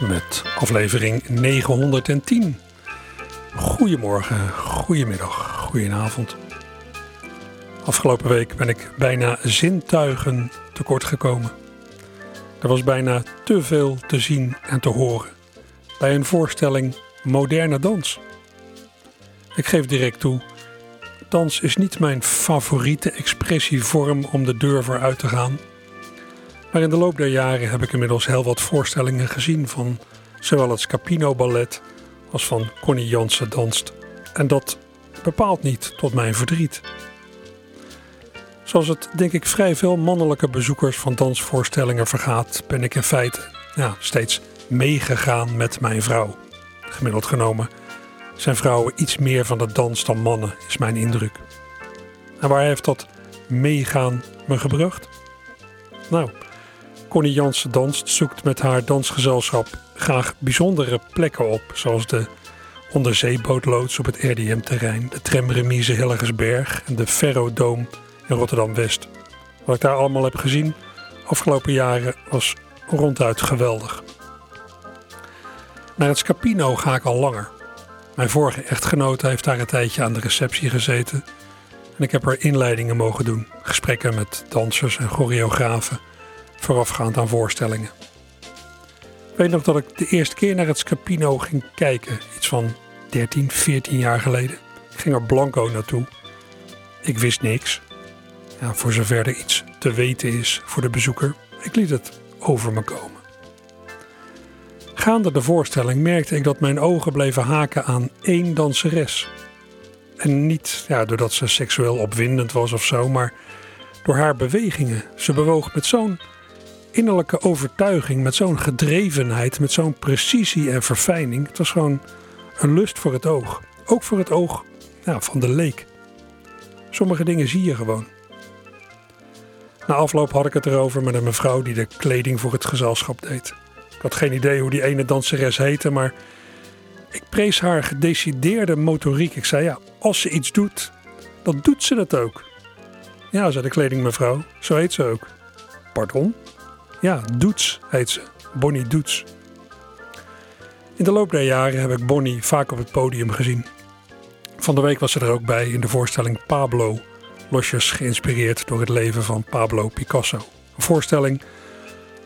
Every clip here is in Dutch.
Met aflevering 910. Goedemorgen, goedemiddag, goedenavond. Afgelopen week ben ik bijna zintuigen tekort gekomen. Er was bijna te veel te zien en te horen bij een voorstelling moderne dans. Ik geef direct toe, dans is niet mijn favoriete expressievorm om de deur voor uit te gaan. Maar in de loop der jaren heb ik inmiddels heel wat voorstellingen gezien van zowel het Scapino Ballet als van Connie Jansen danst. En dat bepaalt niet tot mijn verdriet. Zoals het denk ik vrij veel mannelijke bezoekers van dansvoorstellingen vergaat, ben ik in feite ja, steeds meegegaan met mijn vrouw. Gemiddeld genomen zijn vrouwen iets meer van de dans dan mannen, is mijn indruk. En waar heeft dat meegaan me gebracht? Nou, Connie Jansen danst zoekt met haar dansgezelschap graag bijzondere plekken op, zoals de onderzeebootloods op het RDM-terrein, de tramremise Hilligersberg en de Ferrodoom in Rotterdam-West. Wat ik daar allemaal heb gezien afgelopen jaren was ronduit geweldig. Naar het Scapino ga ik al langer. Mijn vorige echtgenote heeft daar een tijdje aan de receptie gezeten. En ik heb er inleidingen mogen doen, gesprekken met dansers en choreografen, voorafgaand aan voorstellingen. Ik weet nog dat ik de eerste keer naar het Scapino ging kijken, iets van 13, 14 jaar geleden. Ik ging er blanco naartoe. Ik wist niks. Ja, voor zover er iets te weten is voor de bezoeker. Ik liet het over me komen. Gaande de voorstelling merkte ik dat mijn ogen bleven haken aan één danseres. En niet ja, doordat ze seksueel opwindend was of zo, maar door haar bewegingen. Ze bewoog met zo'n innerlijke overtuiging, met zo'n gedrevenheid, met zo'n precisie en verfijning. Het was gewoon een lust voor het oog. Ook voor het oog ja, van de leek. Sommige dingen zie je gewoon. Na afloop had ik het erover met een mevrouw die de kleding voor het gezelschap deed. Ik had geen idee hoe die ene danseres heette, maar ik prees haar gedecideerde motoriek. Ik zei ja, als ze iets doet, dan doet ze het ook. Ja, zei de kledingmevrouw, zo heet ze ook. Pardon? Ja, Doets heet ze. Bonnie Doets. In de loop der jaren heb ik Bonnie vaak op het podium gezien. Van de week was ze er ook bij in de voorstelling Pablo, losjes geïnspireerd door het leven van Pablo Picasso. Een voorstelling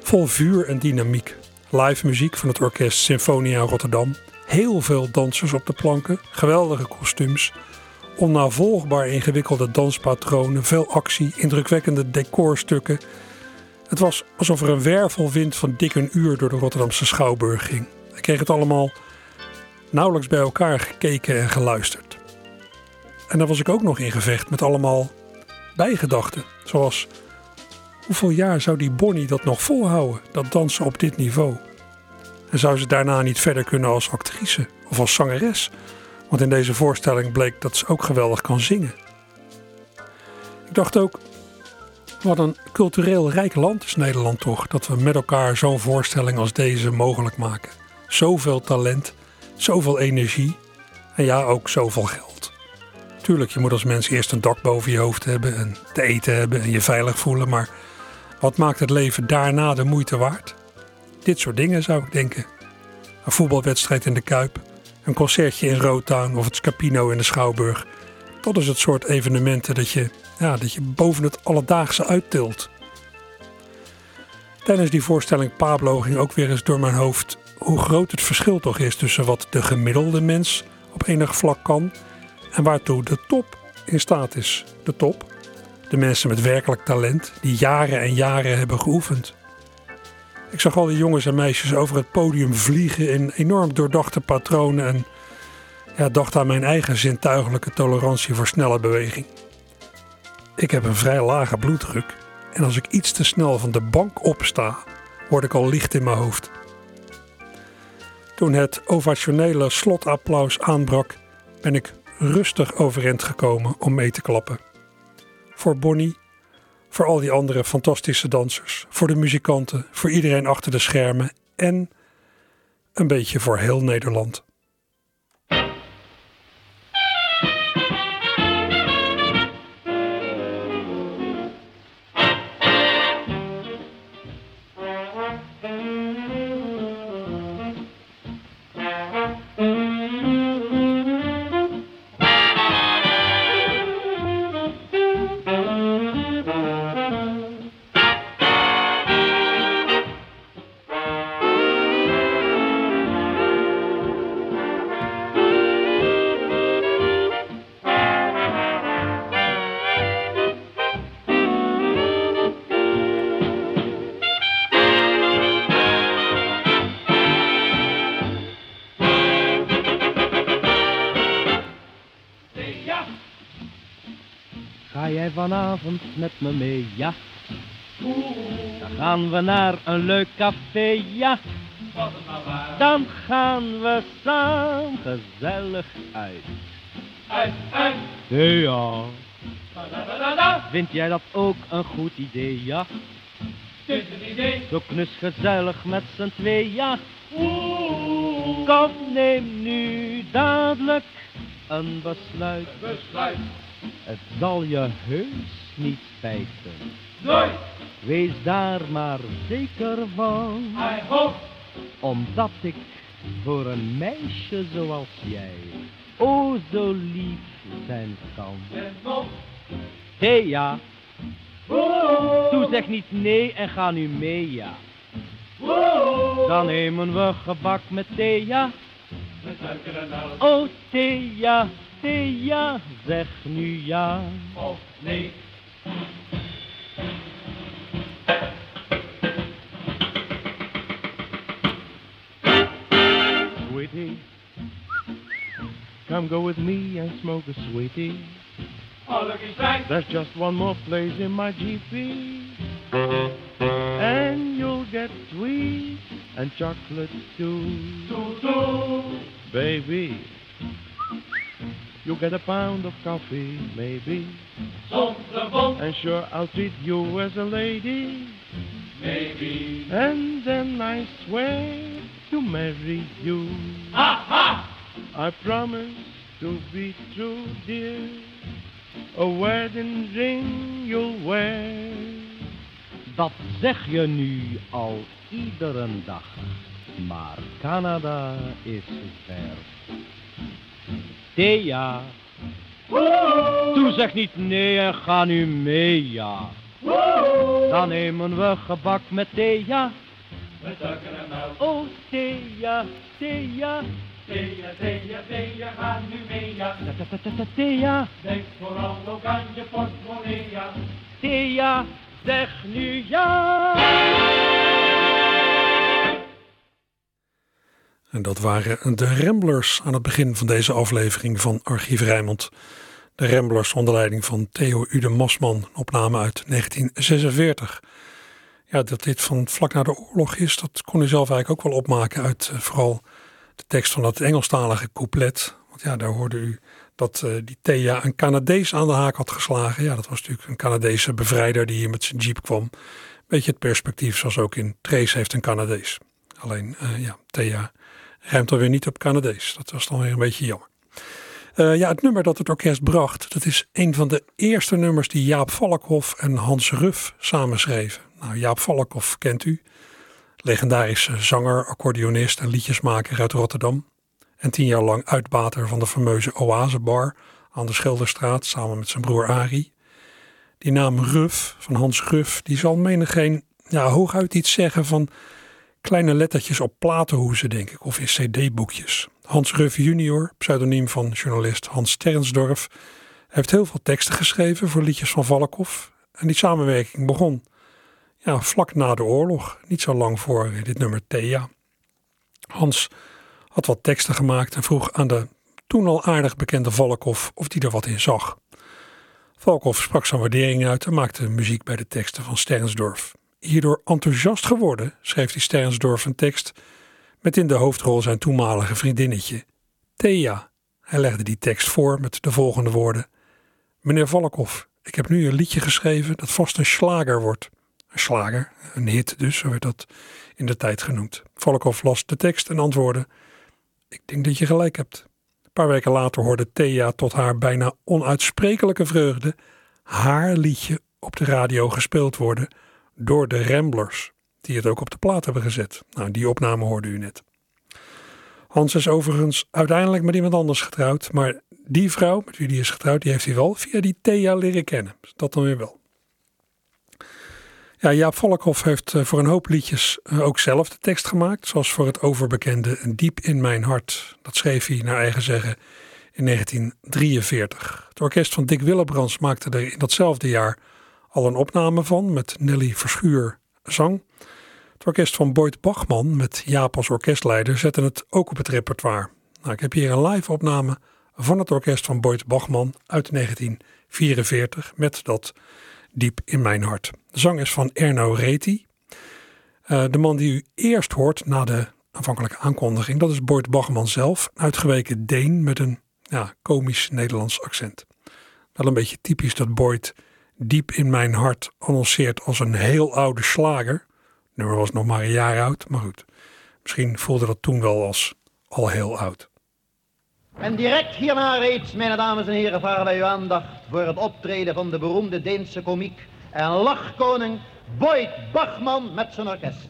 vol vuur en dynamiek. Live muziek van het orkest Symfonia Rotterdam. Heel veel dansers op de planken, geweldige kostuums, onnavolgbaar ingewikkelde danspatronen, veel actie, indrukwekkende decorstukken. Het was alsof er een wervelwind van dik een uur door de Rotterdamse Schouwburg ging. Ik kreeg het allemaal nauwelijks bij elkaar gekeken en geluisterd. En daar was ik ook nog in gevecht met allemaal bijgedachten, zoals Hoeveel jaar zou die Bonnie dat nog volhouden, dat dansen op dit niveau? En zou ze daarna niet verder kunnen als actrice of als zangeres? Want in deze voorstelling bleek dat ze ook geweldig kan zingen. Ik dacht ook, wat een cultureel rijk land is Nederland toch, dat we met elkaar zo'n voorstelling als deze mogelijk maken. Zoveel talent, zoveel energie en ja, ook zoveel geld. Tuurlijk, je moet als mens eerst een dak boven je hoofd hebben en te eten hebben en je veilig voelen, maar wat maakt het leven daarna de moeite waard? Dit soort dingen zou ik denken. Een voetbalwedstrijd in de Kuip, een concertje in Rotown of het Scapino in de Schouwburg. Dat is het soort evenementen dat je, ja, dat je boven het alledaagse uittilt. Tijdens die voorstelling Pablo ging ook weer eens door mijn hoofd hoe groot het verschil toch is tussen wat de gemiddelde mens op enig vlak kan en waartoe de top in staat is. De top, de mensen met werkelijk talent die jaren en jaren hebben geoefend. Ik zag al die jongens en meisjes over het podium vliegen in enorm doordachte patronen en ja, dacht aan mijn eigen zintuigelijke tolerantie voor snelle beweging. Ik heb een vrij lage bloeddruk en als ik iets te snel van de bank opsta, word ik al licht in mijn hoofd. Toen het ovationele slotapplaus aanbrak, ben ik rustig overeind gekomen om mee te klappen. Voor Bonnie, voor al die andere fantastische dansers, voor de muzikanten, voor iedereen achter de schermen en een beetje voor heel Nederland. Vanavond met me mee, ja. Dan gaan we naar een leuk café, ja. Dan gaan we samen gezellig uit. Uit, uit. Ja. Vind jij dat ook een goed idee, ja? Het is een idee. Zo knus gezellig met z'n twee, ja. Kom, neem nu dadelijk een besluit. Besluit. Het zal je heus niet spijten. Nooit. Wees daar maar zeker van. I hope. Omdat ik voor een meisje zoals jij o zo lief zijn kan. En nog. Thea, Woe. toe zeg niet nee en ga nu mee, ja. Dan nemen we gebak met Thea. Oh Thea, Thea, zeg nu ja. Of nee. Sweetie, come go with me and smoke a sweetie. Oh, look inside. There's just one more place in my GP. And you'll get sweet and chocolate too. Toe, toe. Baby, you'll get a pound of coffee, maybe. Zonder. And sure, I'll treat you as a lady. Maybe. And then I swear to marry you. Ha, ha. I promise to be true, dear. A wedding ring you'll wear. Dat zeg je nu al iedere dag. Maar Canada is ver. Thea, toe zeg niet nee en ga nu mee, ja. Dan nemen we gebak met Thea. Met suiker en melk. Oh, Thea, Thea, Thea, Thea, Thea, ga nu mee, ja. ta- ta- ta- ta- Thea, Denk vooral ook aan je portemonnee, ja. Thea, zeg nu ja. En dat waren de Ramblers aan het begin van deze aflevering van Archief Rijnmond. De Ramblers onder leiding van Theo Ude Masman, opname uit 1946. Ja, dat dit van vlak na de oorlog is, dat kon u zelf eigenlijk ook wel opmaken uit eh, vooral de tekst van dat Engelstalige couplet. Want ja, daar hoorde u dat eh, die Thea een Canadees aan de haak had geslagen. Ja, dat was natuurlijk een Canadese bevrijder die hier met zijn jeep kwam. Beetje het perspectief zoals ook in Trace heeft een Canadees. Alleen, eh, ja, Thea ruimt alweer niet op Canadees. Dat was dan weer een beetje jammer. Eh, ja, het nummer dat het orkest bracht, dat is een van de eerste nummers die Jaap Valkhoff en Hans Ruff samenschreven. Nou, Jaap Valkhoff kent u. Legendarische zanger, accordeonist en liedjesmaker uit Rotterdam. En tien jaar lang uitbater van de fameuze Oasebar aan de Schilderstraat samen met zijn broer Arie. Die naam Ruff, van Hans Ruff, die zal menigeen ja, hooguit iets zeggen van kleine lettertjes op platenhoezen, denk ik, of in cd-boekjes. Hans Ruff junior, pseudoniem van journalist Hans Sternsdorf, heeft heel veel teksten geschreven voor liedjes van Valkhoff. En die samenwerking begon ja, vlak na de oorlog, niet zo lang voor dit nummer Thea. Hans had wat teksten gemaakt en vroeg aan de toen al aardig bekende Valkhoff of die er wat in zag. Valkhoff sprak zijn waardering uit en maakte muziek bij de teksten van Sternsdorf. Hierdoor enthousiast geworden, schreef hij Sternsdorf een tekst Met in de hoofdrol zijn toenmalige vriendinnetje, Thea. Hij legde die tekst voor met de volgende woorden. Meneer Valkhoff, ik heb nu een liedje geschreven dat vast een slager wordt. Een slager, een hit dus, zo werd dat in de tijd genoemd. Valkhoff las de tekst en antwoordde: Ik denk dat je gelijk hebt. Een paar weken later hoorde Thea tot haar bijna onuitsprekelijke vreugde haar liedje op de radio gespeeld worden door de Ramblers, die het ook op de plaat hebben gezet. Nou, die opname hoorde u net. Hans is overigens uiteindelijk met iemand anders getrouwd, maar die vrouw met wie hij is getrouwd, die heeft hij wel via die Thea leren kennen. Dat dan weer wel. Ja, Jaap Volkhoff heeft eh, voor een hoop liedjes eh, ook zelf de tekst gemaakt. Zoals voor het overbekende Diep in mijn hart. Dat schreef hij naar eigen zeggen in 1943. Het orkest van Dick Willebrands maakte er in datzelfde jaar al een opname van met Nelly Verschuur zang. Het orkest van Boyd Bachman met Jaap als orkestleider zette het ook op het repertoire. Nou, ik heb hier een live opname van het orkest van Boyd Bachman uit 1944 met dat diep in mijn hart. De zang is van Erno Reti. Uh, de man die u eerst hoort na de aanvankelijke aankondiging, dat is Boyd Bachman zelf, uitgeweken Deen met een ja, komisch Nederlands accent. Wel een beetje typisch dat Boyd diep in mijn hart annonceert als een heel oude slager. Het nummer was nog maar een jaar oud, maar goed. Misschien voelde dat toen wel als al heel oud. En direct hierna reeds, mijn dames en heren, varen wij uw aandacht voor het optreden van de beroemde Deense komiek en lachkoning Boyd Bachman met zijn orkest.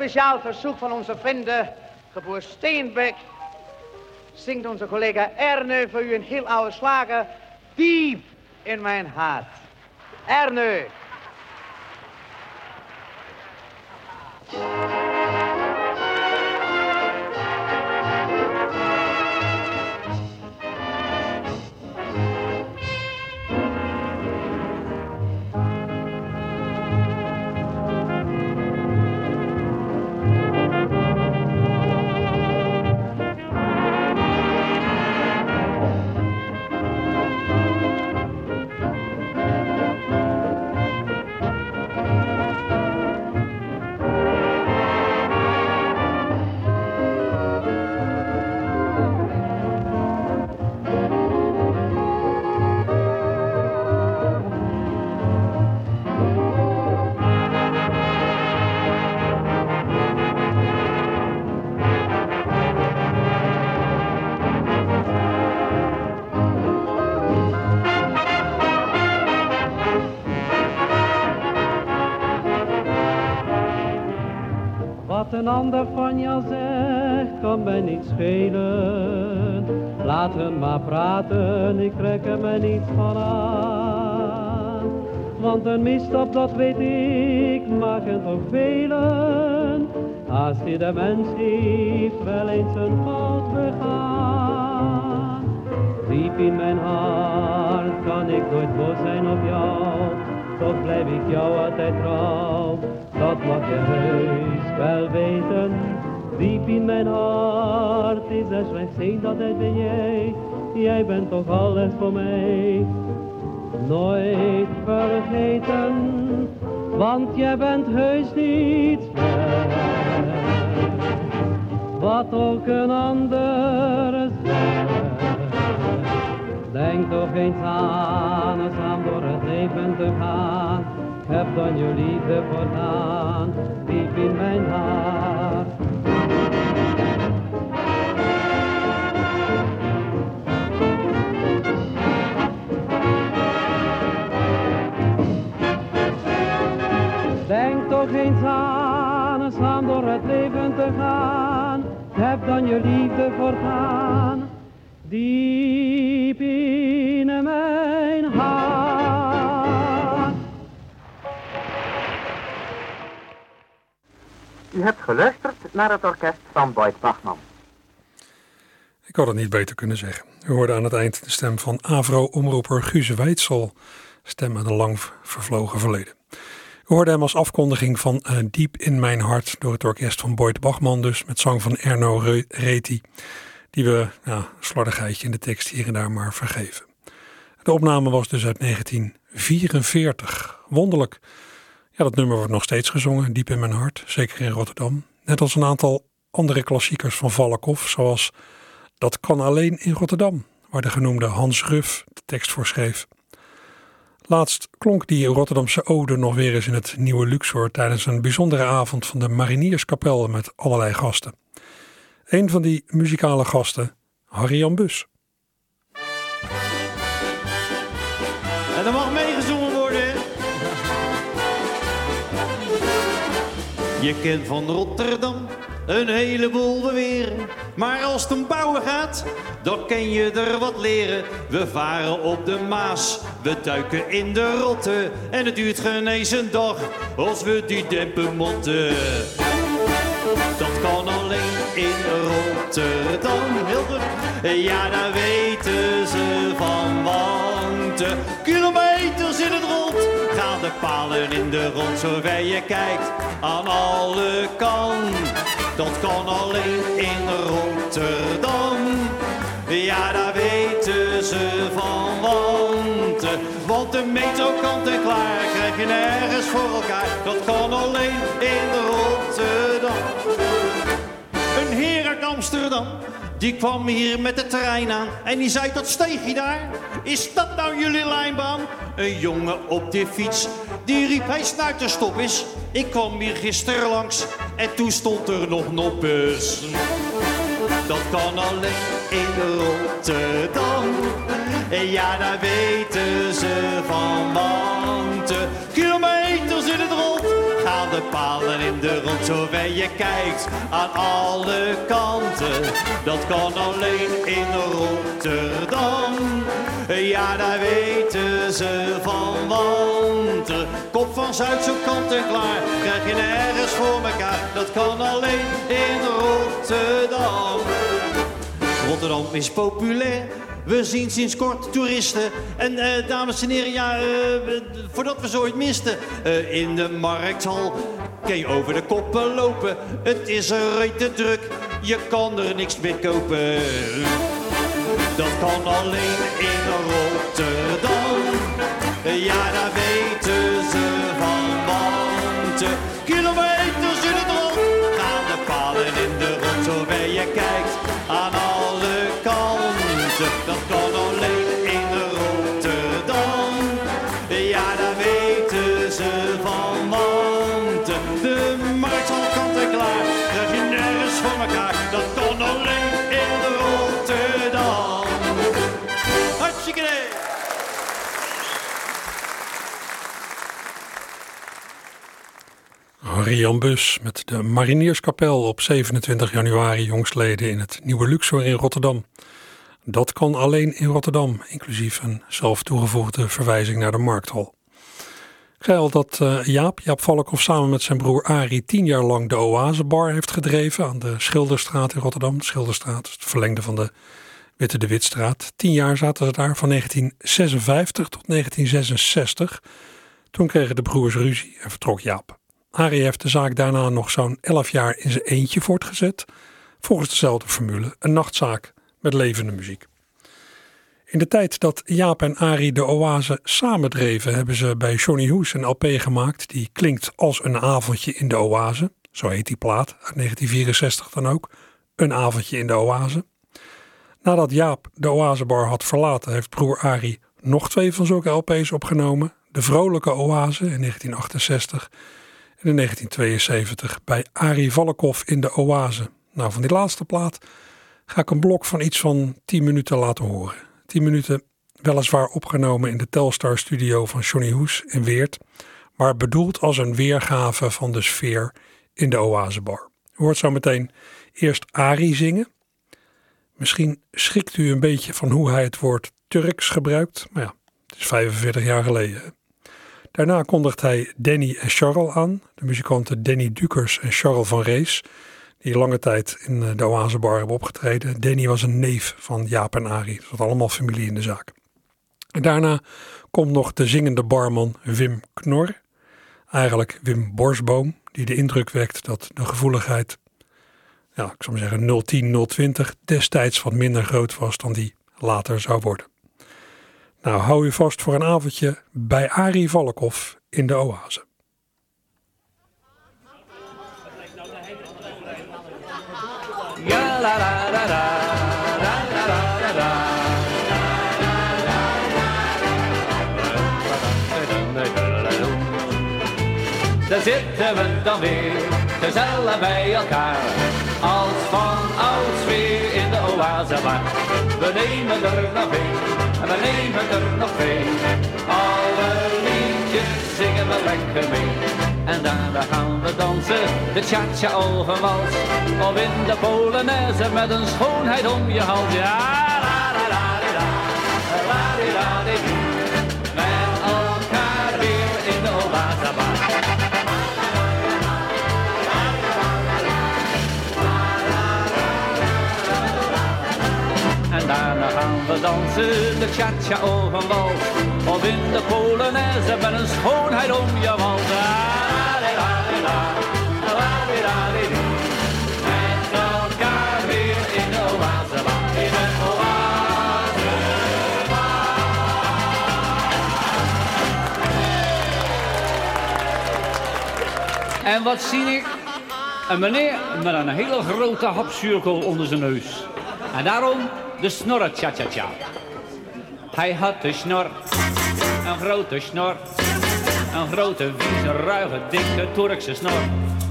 Speciaal verzoek van onze vrienden, geboer Steenbeck, zingt onze collega Erne voor u een heel oude slager, Diep in mijn hart. Erne. Ander van jou zegt, kan mij niet schelen. Laat hen maar praten, ik trek er me niets van aan. Want een misstap, dat weet ik, maken toch velen. Als die de mens heeft wel eens een fout begaan. Diep in mijn hart kan ik nooit boos zijn op jou, toch blijf ik jou altijd trouw dat mag je heus wel weten. Diep in mijn hart is er slechts één, dat het ben jij. Jij bent toch alles voor mij. Nooit vergeten, want jij bent heus niet ver. Wat ook een ander zegt. Denk toch eens aan, samen door het leven te gaan heb dan je liefde voortaan, diep in mijn hart. Denk toch eens aan, eens aan door het leven te gaan, heb dan je liefde voortaan, diep in mijn hart. U hebt geluisterd naar het orkest van Boyd Bachman. Ik had het niet beter kunnen zeggen. U hoorde aan het eind de stem van Avro-omroeper Guze Weitsel. Stem uit een lang vervlogen verleden. U hoorde hem als afkondiging van uh, Diep in mijn hart door het orkest van Boyd Bachman, dus met zang van Erno Reti, die we, ja, slordigheidje in de tekst hier en daar maar vergeven. De opname was dus uit 1944. Wonderlijk. Dat nummer wordt nog steeds gezongen, diep in mijn hart, zeker in Rotterdam. Net als een aantal andere klassiekers van Valkhoff, zoals Dat kan alleen in Rotterdam, waar de genoemde Hans Ruff de tekst voor schreef. Laatst klonk die Rotterdamse ode nog weer eens in het nieuwe Luxor tijdens een bijzondere avond van de Marinierskapel met allerlei gasten. Een van die muzikale gasten, Harry Jan Bus. Je kent van Rotterdam een heleboel beweren. Maar als het om bouwen gaat, dan kan je er wat leren. We varen op de Maas, we duiken in de rotte. En het duurt geen eens een dag als we die dempen motten. Dat kan alleen in Rotterdam. Hilde, ja daar weten ze van. Palen in de rond. Zover je kijkt aan alle kanten. Dat kan alleen in Rotterdam. Ja, daar weten ze van. Want, want de metro kant en klaar krijg je nergens voor elkaar. Dat kan alleen in Rotterdam. Een heer uit Amsterdam, die kwam hier met de trein aan. En die zei, dat steegje daar, is dat nou jullie lijnbaan? Een jongen op de fiets, die riep, hij snuit stop is. Ik kwam hier gisteren langs en toen stond er nog noppes. Dat kan alleen in Rotterdam. Ja, daar weten ze van, want palen in de rond. Zover je kijkt aan alle kanten, dat kan alleen in Rotterdam. Ja, daar weten ze van, want kop van Zuid zo kant en klaar. Krijg je nergens voor elkaar, dat kan alleen in Rotterdam. Rotterdam is populair. We zien sinds kort toeristen. En uh, dames en heren, ja, uh, voordat we zo ooit misten. Uh, in de markthal kun je over de koppen lopen. Het is er te druk, je kan er niks meer kopen. Dat kan alleen in Rotterdam. Ja, daar weten ze van. Want kilometers in het rond gaan de palen in de rond. Zover je kijkt aan Harry Bus met de Marinierskapel op 27 januari jongstleden in het Nieuwe Luxor in Rotterdam. Dat kan alleen in Rotterdam, inclusief een zelf toegevoegde verwijzing naar de Markthal. Al dat uh, Jaap, Jaap Valkhoff samen met zijn broer Arie tien jaar lang de Oasebar heeft gedreven aan de Schilderstraat in Rotterdam. De Schilderstraat, het verlengde van de Witte de Witstraat. Tien jaar zaten ze daar, van 1956 tot 1966. Toen kregen de broers ruzie en vertrok Jaap. Arie heeft de zaak daarna nog zo'n 11 jaar in zijn eentje voortgezet, volgens dezelfde formule, een nachtzaak met levende muziek. In de tijd dat Jaap en Arie de Oase samen dreven, hebben ze bij Johnny Hoes een LP gemaakt die klinkt als een avondje in de Oase. Zo heet die plaat, uit 1964 dan ook. Een avondje in de Oase. Nadat Jaap de Oasebar had verlaten, heeft broer Arie nog twee van zulke LP's opgenomen. De Vrolijke Oase in 1968 in 1972 bij Arie Valkhoff in de Oase. Nou, van die laatste plaat ga ik een blok van iets van 10 minuten laten horen. 10 minuten weliswaar opgenomen in de Telstar studio van Johnny Hoes in Weert, maar bedoeld als een weergave van de sfeer in de Oasebar. U hoort zo meteen eerst Arie zingen. Misschien schrikt u een beetje van hoe hij het woord Turks gebruikt, maar ja, het is 45 jaar geleden. Daarna kondigt hij Danny en Charles aan, de muzikanten Danny Dukers en Charles van Rees, die lange tijd in eh, de Oasebar hebben opgetreden. Danny was een neef van Jaap en Arie, dat was allemaal familie in de zaak. En daarna komt nog de zingende barman Wim Knor, eigenlijk Wim Borsboom, die de indruk wekt dat de gevoeligheid, ja, ik zou maar zeggen 010, 020, destijds wat minder groot was dan die later zou worden. Nou, hou u vast voor een avondje bij Arie Valkhoff in de Oase. Ja. Daar zitten we dan weer, gezellig bij elkaar. Als van ouds weer in de oase waar. We nemen er nog een, en we nemen er nog twee. Alle liedjes zingen we lekker mee. En daarna gaan we dansen, de cha-cha ogenwals. Of in de Polonaise met een schoonheid om je hals. Ja, la la la la la, la la la we dansen, de cha-cha ogenwals. Of in de Polonaise met een schoonheid om je la-la-la-la-la. Met elkaar weer in de oase, in de oase. En wat zie ik? Een meneer met een hele grote hapzuurkool onder zijn neus. En daarom de snorren cha-cha-cha. Hij had de snor, een grote snor. Een grote, vieze, ruige, dikke Turkse snor.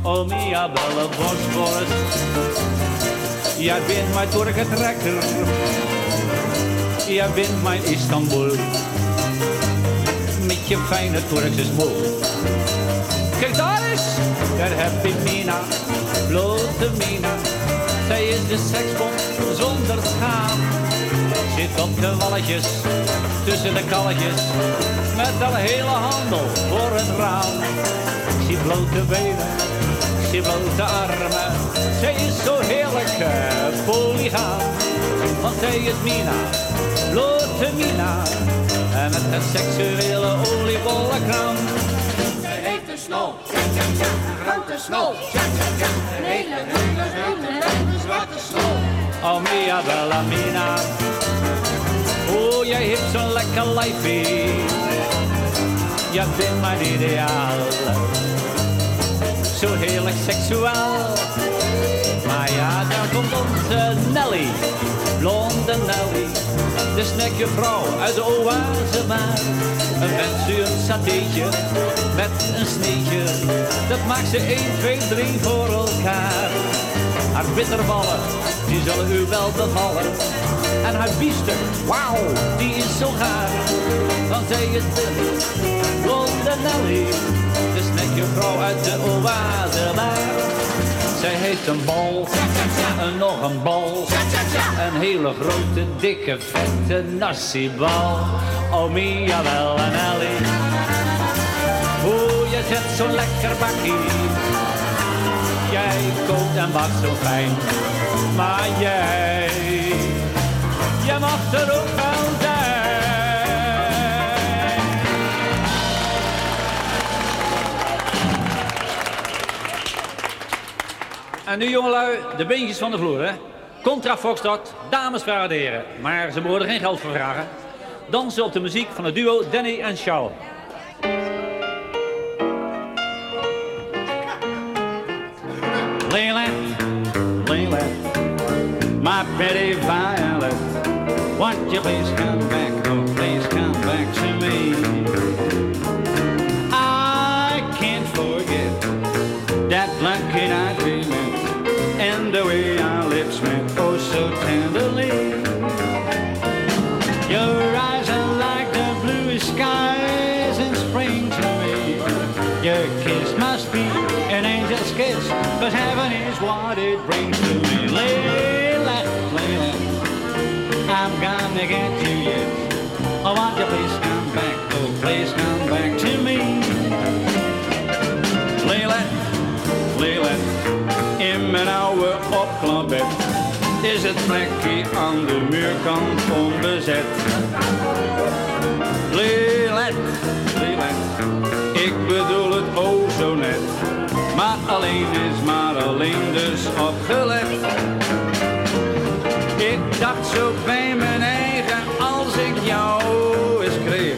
Oh mia belle Bosporus. Jij bent mijn Turkentrekker. Jij bent mijn Istanbul. Met je fijne Turkse smoel. Kijk daar eens, daar heb je Mina, blote Mina. Zij is de seksbom zonder schaam. Zit op de walletjes, tussen de kalletjes, met een hele handel voor het raam. Zie blote benen, zie blote armen. Zij is zo heerlijk uh. Want zij is Mina, blote Mina. En met een seksuele oliebollenkraam. Tja tja tja, een grote hele, hele zwarte snol. Oh mia bella mina. Oh, jij hebt zo'n lekker lijfie Je bent mijn ideaal. Zo heerlijk seksuaal Maar ja, daar komt onze Nelly Blonde Nelly De snackjuffrouw uit de oase maar Een satéetje Met een sneetje Dat maakt ze 1, 2, 3 voor elkaar haar bitterballen, die zullen u wel bevallen. En haar biefstuk, wauw, die is zo gaar. Want zij is de blonde Nelly, de snackjuffrouw uit de oase maar. Zij heeft een bal, en nog een bal, een hele grote, dikke, vette nasi-bal. Oh mia wel en Nelly, hoe je zet zo'n lekker bakkie. Jij kookt en bakt zo fijn, maar jij, jij mag er ook wel En nu jongelui, de beentjes van de vloer hè. Contra Foxtrot, dames, heren. Maar ze mogen geen geld voor vragen. Dansen op de muziek van het duo Danny en Charles. Layla, Layla, my pretty violet, won't you please come it brings me. Layla, Layla, I'm gonna get you yet. Oh, won't you please come back? Oh, please come back to me. Layla, Layla, in mijn oude opklapbed. Is het plekje aan de muurkant onbezet? Lelet, Lilet, ik bedoel het o zo net. Maar alleen is maar alleen dus opgelet. Ik dacht zo bij mijn eigen als ik jou eens kreeg.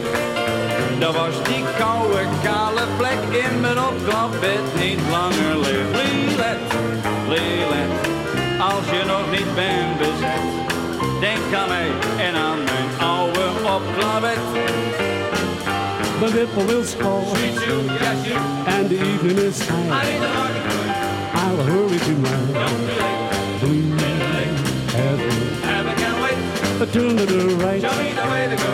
Dan was die koude kale plek in mijn opklapbed niet langer leeg. Lilet, Lilet, als je nog niet bent bezet. Denk aan mij en aan mijn oude opklapbed. The you, yes you, and the evening is high. I'll hurry to my blue heaven. Turn to the right, show me the way to go.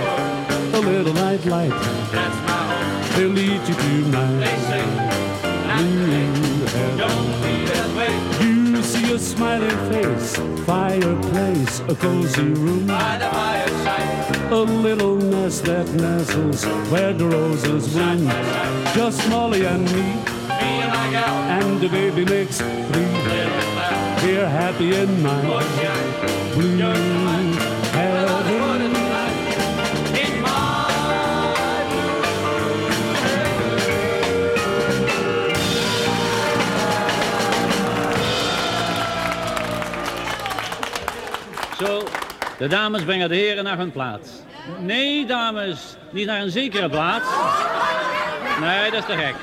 a little light light. That's my home, They'll lead you to my blue heaven. You see a smiling face, fireplace, a cozy room, by the fireside. A little nest that nestles where the roses bloom. Just Molly and me, and the baby makes three. We're happy in my blue heaven. Zo, de dames brengen de heren naar hun plaats. Nee, dames, niet naar een zekere plaats. Nee, dat is te gek.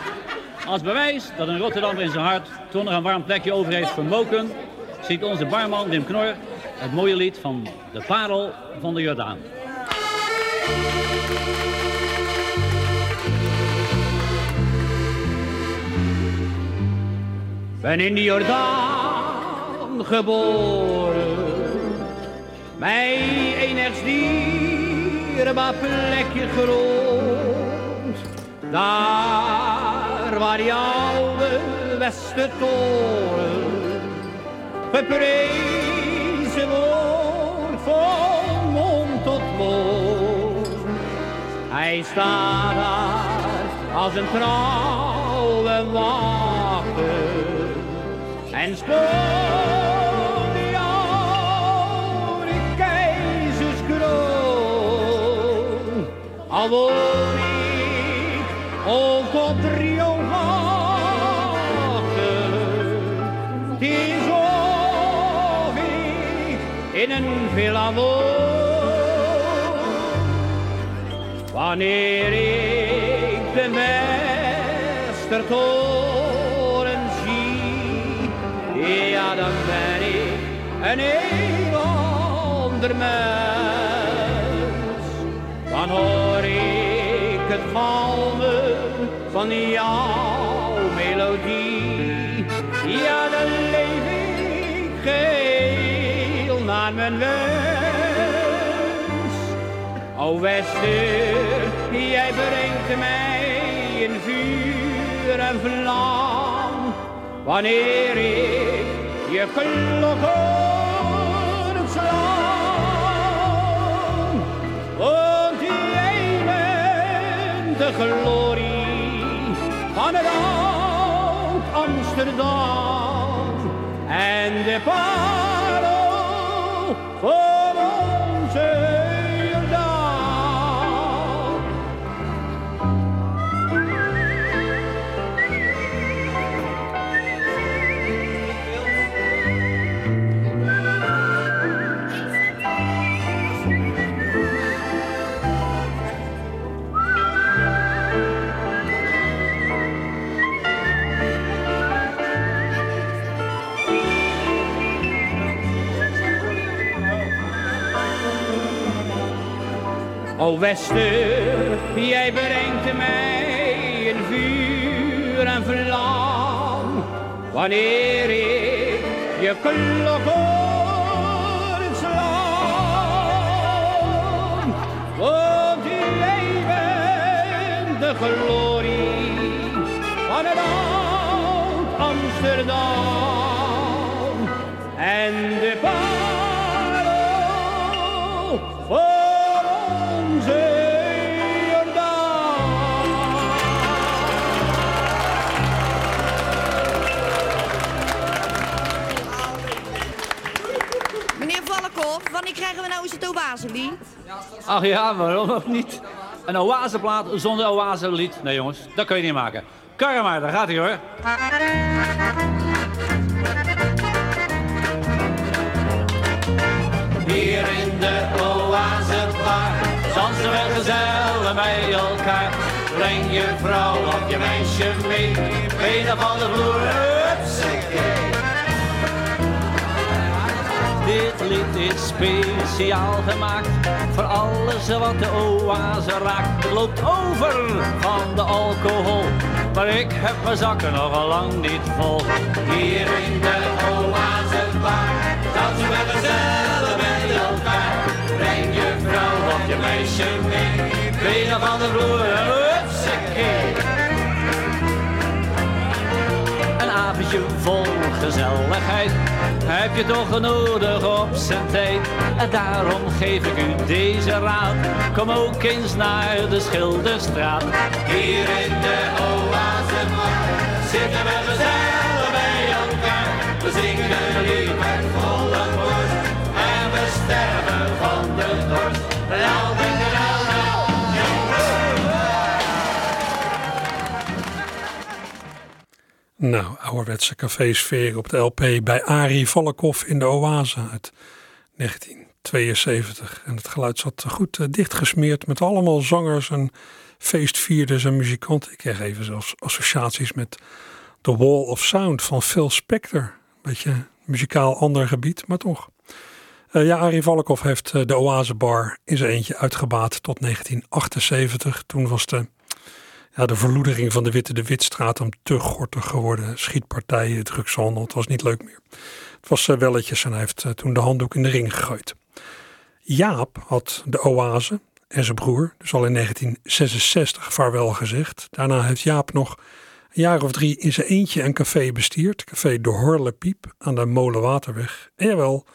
Als bewijs dat een Rotterdammer in zijn hart nog een warm plekje over heeft vermoken, ziet onze barman Wim Knor het mooie lied van de parel van de Jordaan. Ben in de Jordaan geboren. Mij ergens dierbaar plekje grond. Daar waar die oude Westertoren geprezen wordt van mond tot mond. Hij staat daar als een trouwe wachter en spoort woon ik ook op Driehoogwachter, het is of ik in een villa. Wanneer ik de Westertoren zie, ja dan ben ik een heel ander mens. Het galmen van jouw melodie, ja dan leef ik geheel naar mijn wens. O Wester, jij brengt mij in vuur en vlam. Wanneer ik je klok de glorie van het oud Amsterdam. En de parel O Wester, jij brengt mij in vuur en vlam. Wanneer ik je klok hoor slaan. Want jij bent de glorie van het oud Amsterdam. Oaselied? Ach ja, waarom ook niet? Een oaseplaat zonder oaselied? Nee jongens, dat kun je niet maken. Karre maar, daar gaat hij hoor. Hier in de oasebar dansen we gezellig bij elkaar. Breng je vrouw of je meisje mee, benen van de vloer, Lied is speciaal gemaakt voor alles wat de oase raakt. Het loopt over van de alcohol, maar ik heb mijn zakken nog lang niet vol. Hier in de oase bar, dansen we gezellig bij elkaar. Breng je vrouw of je meisje mee, benen van de vloer, Vol gezelligheid heb je toch nodig op zijn tijd. En daarom geef ik u deze raad. Kom ook eens naar de Schilderstraat. Hier in de oase zitten we gezellig bij elkaar. We zingen een met volle borst. En we sterven van de dorst. Nou, ouderwetse cafésfeer op de LP bij Arie Valkhoff in de Oase uit 1972. En het geluid zat goed uh, dichtgesmeerd met allemaal zangers en feestvierders en muzikanten. Ik kreeg even zelfs associaties met The Wall of Sound van Phil Spector. Beetje muzikaal ander gebied, maar toch. Uh, ja, Arie Valkhoff heeft uh, de Oase Bar in zijn eentje uitgebaat tot 1978. Toen was de ja, de verloedering van de Witte de Witstraat hem te gortig geworden. Schietpartijen, drugshandel, het was niet leuk meer. Het was uh, welletjes en hij heeft uh, toen de handdoek in de ring gegooid. Jaap had de oase en zijn broer dus al in 1966 vaarwel gezegd. Daarna heeft Jaap nog een jaar of drie in zijn eentje een café bestierd. Café De Horlepiep aan de Molenwaterweg. En jawel,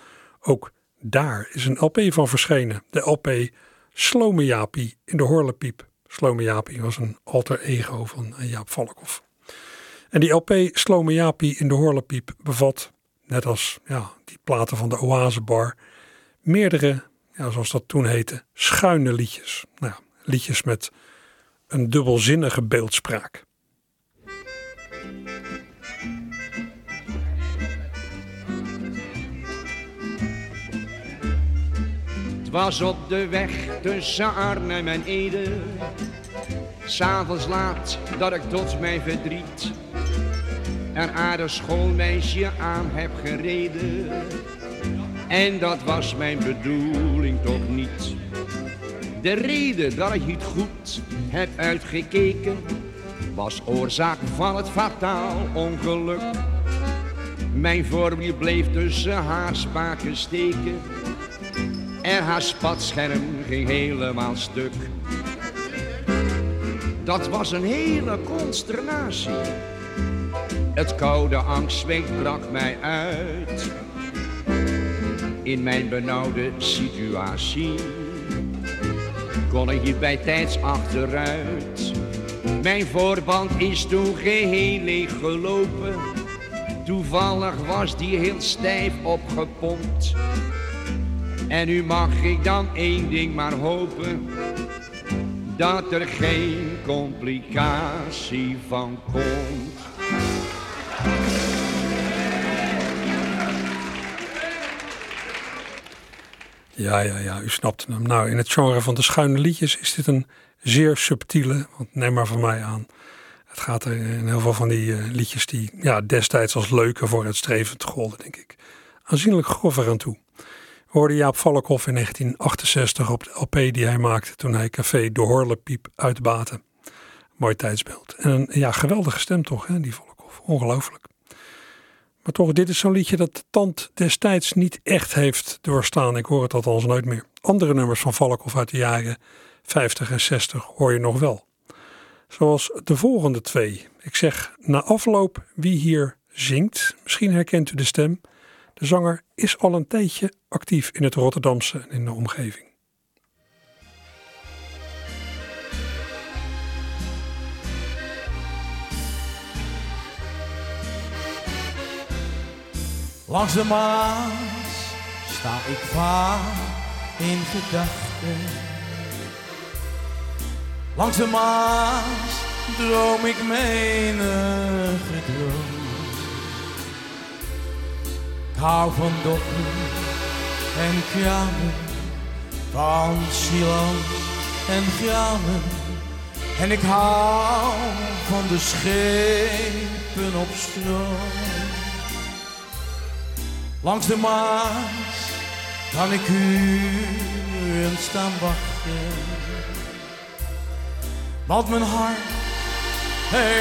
ook daar is een LP van verschenen. De LP Slome Jaapie in de Horlepiep. Slome Jaapie was een alter ego van Jaap Valkhoff. En die LP Slome Jaapie in de Horlepiep bevat, net als ja, die platen van de Oasebar, meerdere, ja, zoals dat toen heette, schuine liedjes. Nou, liedjes met een dubbelzinnige beeldspraak. Het was op de weg tussen Arnhem en Ede. S'avonds laat dat ik tot mijn verdriet een aardig schoolmeisje aan heb gereden. En dat was mijn bedoeling toch niet. De reden dat ik niet goed heb uitgekeken was oorzaak van het fataal ongeluk. Mijn voorwiel bleef tussen haar spaken steken en haar spatscherm ging helemaal stuk. Dat was een hele consternatie. Het koude angstzweet brak mij uit. In mijn benauwde situatie kon ik hier bij tijds achteruit. Mijn voorband is toen geheel leeg gelopen. Toevallig was die heel stijf opgepompt. En nu mag ik dan één ding maar hopen, dat er geen complicatie van komt. Ja, ja, ja, u snapt hem. Nou, in het genre van de schuine liedjes is dit een zeer subtiele, want neem maar van mij aan. Het gaat er in heel veel van die uh, liedjes die ja, destijds als leuke voor het streven golden, denk ik. Aanzienlijk grover aan toe hoorde Jaap Valkhoff in 1968 op de LP die hij maakte toen hij Café De Horlepiep uitbaatte. Mooi tijdsbeeld. En een ja, geweldige stem toch, hè, die Valkhoff. Ongelooflijk. Maar toch, dit is zo'n liedje dat de tand destijds niet echt heeft doorstaan. Ik hoor het althans nooit meer. Andere nummers van Valkhoff uit de jaren 50 en 60 hoor je nog wel. Zoals de volgende twee. Ik zeg na afloop wie hier zingt. Misschien herkent u de stem. De zanger is al een tijdje actief in het Rotterdamse en in de omgeving. Langs de Maas sta ik vaak in gedachten. Langs de Maas droom ik menige hou van dokken en krabben, van silans en graven. En ik hou van de schepen op stroom. Langs de Maas kan ik uren staan wachten. Want mijn hart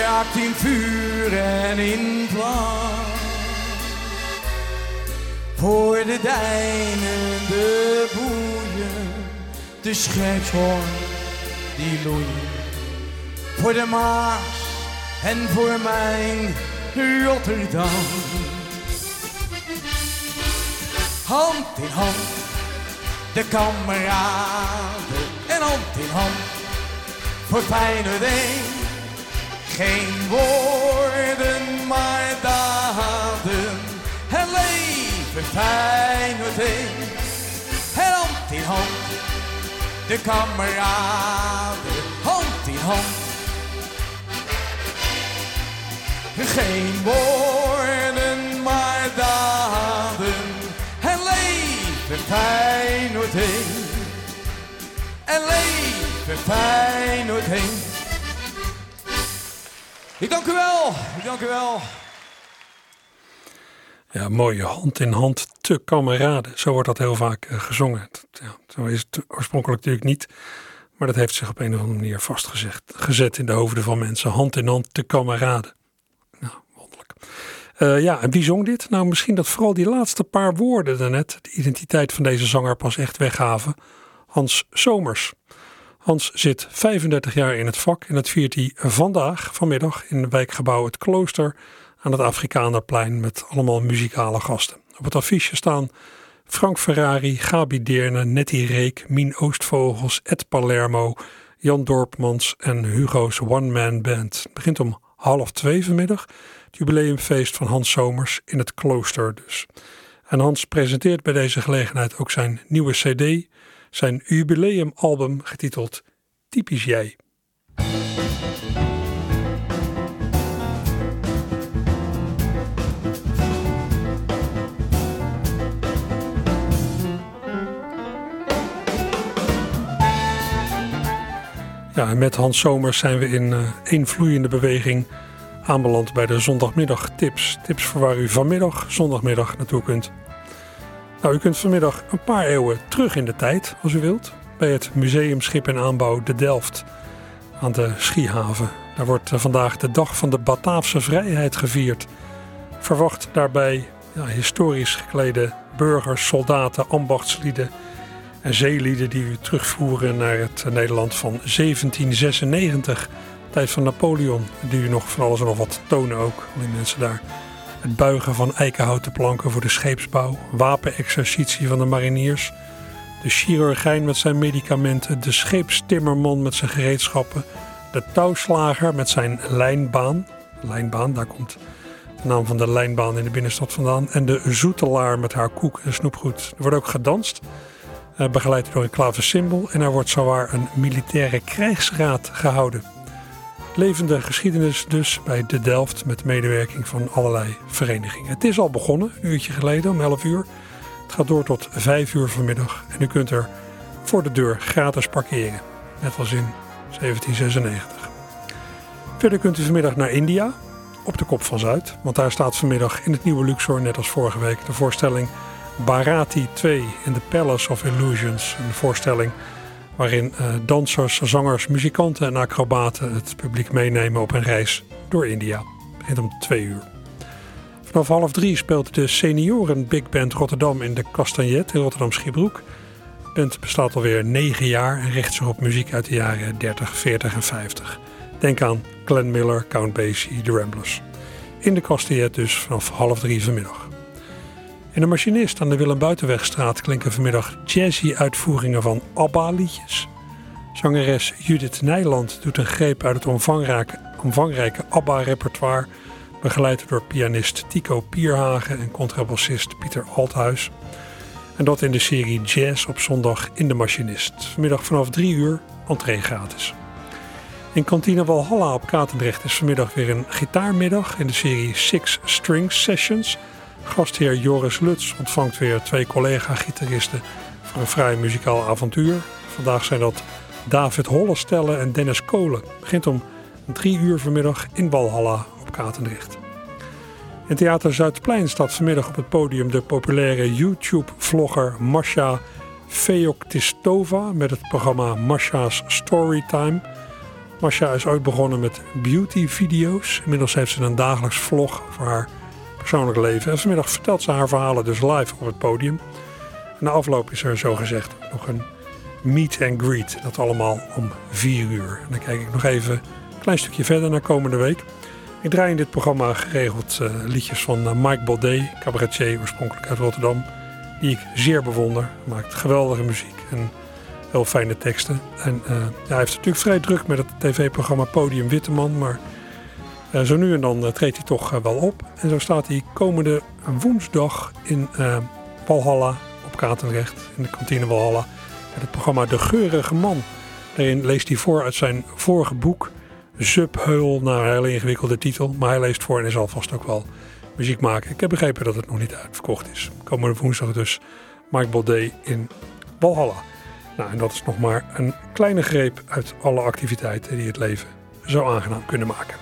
raakt in vuur en in vlam. Voor de dijnen, de boeien, de scheepshoorn die loeien. Voor de Maas en voor mijn Rotterdam. Hand in hand, de kameraden en hand in hand. Voor fijne ding, geen woorden maar daden. En fijne ding, en hand in hand, de kameraden, hand in hand. Geen woorden maar daden en leven Feyenoord heen. En leven Feyenoord heen. Ik dank u wel, ik dank u wel. Ja, mooie hand in hand te kameraden. Zo wordt dat heel vaak eh, gezongen. Ja, zo is het oorspronkelijk natuurlijk niet. Maar dat heeft zich op een of andere manier vastgezet gezet in de hoofden van mensen. Hand in hand te kameraden. Nou, wonderlijk. Eh, ja, en wie zong dit? Nou, misschien dat vooral die laatste paar woorden daarnet de identiteit van deze zanger pas echt weggaven. Hans Somers. Hans zit 35 jaar in het vak en dat viert hij vandaag, vanmiddag, in het wijkgebouw Het Klooster aan het Afrikanerplein met allemaal muzikale gasten. Op het affiche staan Frank Ferrari, Gabi Deerne, Nettie Reek, Mien Oostvogels, Ed Palermo, Jan Dorpmans en Hugo's One Man Band. Het begint om half twee vanmiddag. Het jubileumfeest van Hans Somers in het klooster dus. En Hans presenteert bij deze gelegenheid ook zijn nieuwe cd, zijn jubileumalbum getiteld Typisch Jij. Met Hans Somers zijn we in uh, één vloeiende beweging aanbeland bij de zondagmiddag tips. Tips voor waar u vanmiddag, zondagmiddag naartoe kunt. Nou, u kunt vanmiddag een paar eeuwen terug in de tijd, als u wilt, bij het Museum Schip en Aanbouw de Delft aan de Schiehaven. Daar wordt uh, vandaag de dag van de Bataafse vrijheid gevierd. Verwacht daarbij ja, historisch geklede burgers, soldaten, ambachtslieden en zeelieden die u terugvoeren naar het Nederland van 1796, tijd van Napoleon, die u nog van alles en nog wat tonen ook, al die mensen daar. Het buigen van eikenhouten planken voor de scheepsbouw, wapenexercitie van de mariniers, de chirurgijn met zijn medicamenten, de scheepstimmerman met zijn gereedschappen, de touwslager met zijn lijnbaan, lijnbaan, daar komt de naam van de lijnbaan in de binnenstad vandaan, en de zoetelaar met haar koek en snoepgoed. Er wordt ook gedanst begeleid door een klaversymbol en er wordt zowaar een militaire krijgsraad gehouden. Levende geschiedenis dus bij de Delft met medewerking van allerlei verenigingen. Het is al begonnen, een uurtje geleden om 11 uur. Het gaat door tot 5 uur vanmiddag en u kunt er voor de deur gratis parkeren, net als in 1796. Verder kunt u vanmiddag naar India, op de Kop van Zuid, want daar staat vanmiddag in het nieuwe Luxor, net als vorige week, de voorstelling Barati 2 in the Palace of Illusions. Een voorstelling waarin uh, dansers, zangers, muzikanten en acrobaten het publiek meenemen op een reis door India. Het om twee uur. Vanaf half drie speelt de senioren Big Band Rotterdam in de Castagnet in Rotterdam-Schiebroek. De band bestaat alweer negen jaar en richt zich op muziek uit de jaren 30, 40 en 50. Denk aan Glenn Miller, Count Basie, The Ramblers. In de Castagnet dus vanaf half drie vanmiddag. In de machinist aan de Willem Buitenwegstraat klinken vanmiddag jazzy uitvoeringen van ABBA-liedjes. Zangeres Judith Nijland doet een greep uit het omvangrijke, omvangrijke ABBA-repertoire, begeleid door pianist Tico Pierhagen en contrabassist Pieter Althuis. En dat in de serie Jazz op zondag in de Machinist. Vanmiddag vanaf 3 uur, entree gratis. In kantine Walhalla op Katendrecht is vanmiddag weer een gitaarmiddag in de serie Six Strings Sessions. Gastheer Joris Lutz ontvangt weer twee collega-gitaristen voor een vrij muzikaal avontuur. Vandaag zijn dat David Hollestelle en Dennis Kolen. Het begint om drie uur vanmiddag in Walhalla op Katendrecht. In Theater Zuidplein staat vanmiddag op het podium de populaire YouTube-vlogger Masha Feoktistova met het programma Masha's Storytime. Masha is ooit begonnen met beauty-video's. Inmiddels heeft ze een dagelijks vlog over haar persoonlijk leven. En vanmiddag vertelt ze haar verhalen dus live op het podium. Na afloop is er zogezegd nog een meet and greet. Dat allemaal om vier uur. En dan kijk ik nog even een klein stukje verder naar komende week. Ik draai in dit programma geregeld uh, liedjes van uh, Mike Baudet, cabaretier oorspronkelijk uit Rotterdam. Die ik zeer bewonder. Hij maakt geweldige muziek en heel fijne teksten. En ja, hij heeft natuurlijk vrij druk met het tv-programma Podium Witteman. Maar zo nu en dan treedt hij toch wel op. En zo staat hij komende woensdag in Valhalla op Katendrecht. In de kantine Valhalla. Met het programma De Geurige Man. Daarin leest hij voor uit zijn vorige boek. Subheul, nou een hele ingewikkelde titel. Maar hij leest voor en is alvast ook wel muziek maken. Ik heb begrepen dat het nog niet uitverkocht is. Komende woensdag dus Mike Baudet in Valhalla. Nou, en dat is nog maar een kleine greep uit alle activiteiten die het leven zo aangenaam kunnen maken.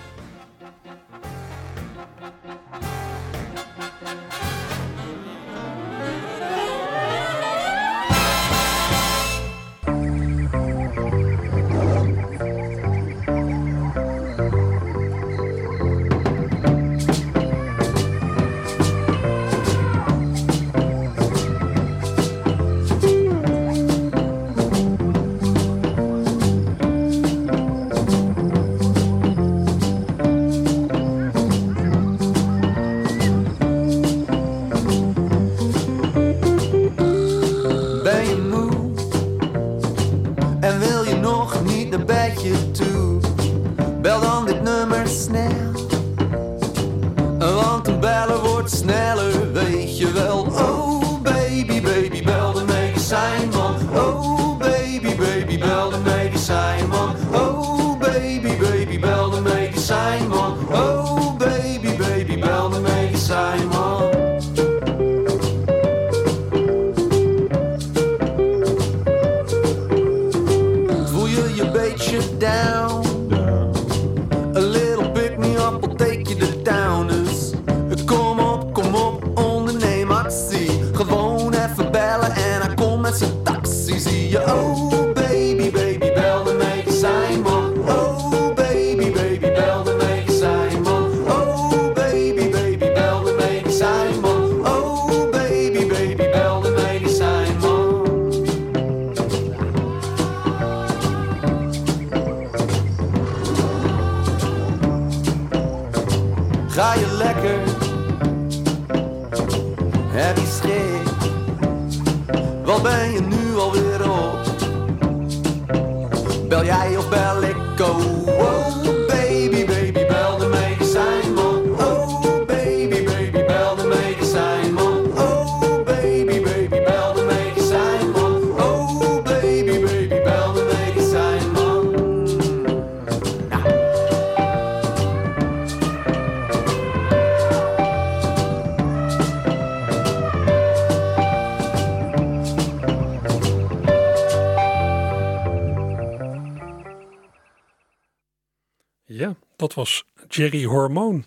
Was Jerry Hormoon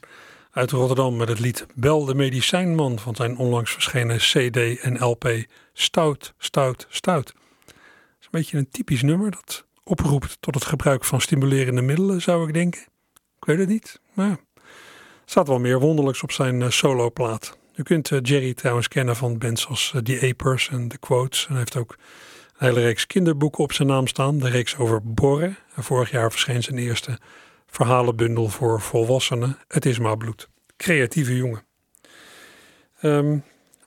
uit Rotterdam met het lied Bel de Medicijnman van zijn onlangs verschenen CD en LP Stout, Stout, Stout. Is een beetje een typisch nummer dat oproept tot het gebruik van stimulerende middelen, zou ik denken. Ik weet het niet, maar staat wel meer wonderlijks op zijn uh, soloplaat. U kunt uh, Jerry trouwens kennen van bands als uh, The Apers en The Quotes. En hij heeft ook een hele reeks kinderboeken op zijn naam staan. De reeks over Borren. En vorig jaar verscheen zijn eerste verhalenbundel voor volwassenen. Het is maar bloed. Creatieve jongen. Ehm,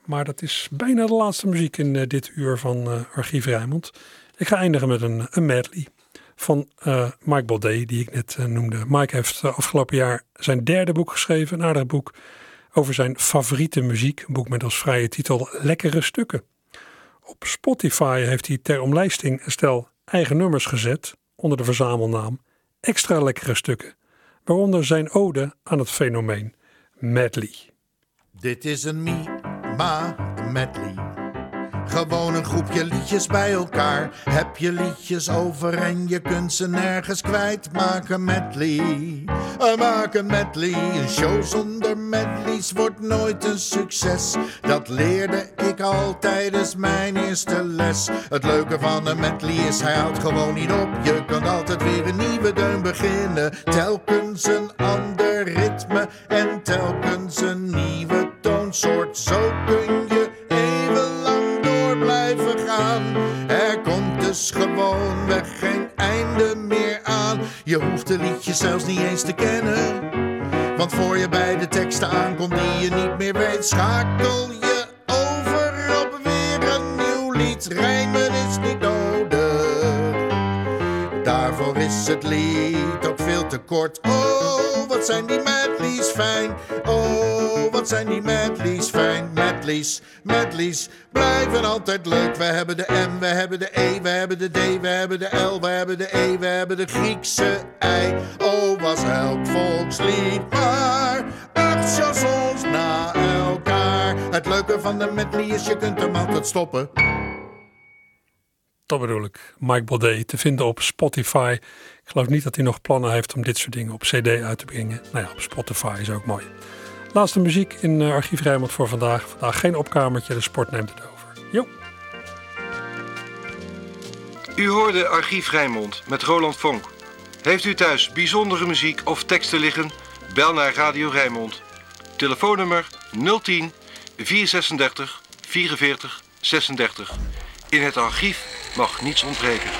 maar dat is bijna de laatste muziek in uh, dit uur van uh, Archief Rijmond. Ik ga eindigen met een, een medley van uh, Mike Baudet, die ik net noemde. Mike heeft afgelopen jaar zijn derde boek geschreven, een aardig boek over zijn favoriete muziek. Een boek met als vrije titel Lekkere Stukken. Op Spotify heeft hij ter omlijsting een stel eigen nummers gezet onder de verzamelnaam Extra Lekkere Stukken, waaronder zijn ode aan het fenomeen medley. Dit is een Ma medley. Gewoon een groepje liedjes bij elkaar. Heb je liedjes over en je kunt ze nergens kwijt. Maak een medley. Uh, maak een medley. Een show zonder medleys wordt nooit een succes. Dat leerde ik al tijdens mijn eerste les. Het leuke van een medley is hij houdt gewoon niet op. Je kunt altijd weer een nieuwe deun beginnen. Telkens een ander ritme en telkens een nieuwe toonsoort. Zo kun je Er komt dus gewoonweg geen einde meer aan. Je hoeft de liedjes zelfs niet eens te kennen. Want voor je bij de teksten aankomt die je niet meer weet, schakel je over op weer een nieuw lied. Rijmen is niet nodig. Daarvoor is het lied ook veel te kort. Oh, wat zijn die medleys fijn. Oh, wat zijn die medleys fijn. Medleys, medleys blijven altijd leuk. We hebben de M, we hebben de E, we hebben de D, we hebben de L, we hebben de E, we hebben de Griekse I. Oh, was elk volkslied maar acht chansons na elkaar. Het leuke van de medley is je kunt hem altijd stoppen. Dat bedoel ik. Mike Baudet te vinden op Spotify. Ik geloof niet dat hij nog plannen heeft om dit soort dingen op CD uit te brengen. Nou ja, op Spotify is ook mooi. Laatste muziek in uh, Archief Rijnmond voor vandaag. Vandaag geen opkamertje, de sport neemt het over. Jo. U hoorde Archief Rijnmond met Roland Vonk. Heeft u thuis bijzondere muziek of teksten liggen? Bel naar Radio Rijnmond. Telefoonnummer 010 436 44 36. In het archief mag niets ontbreken.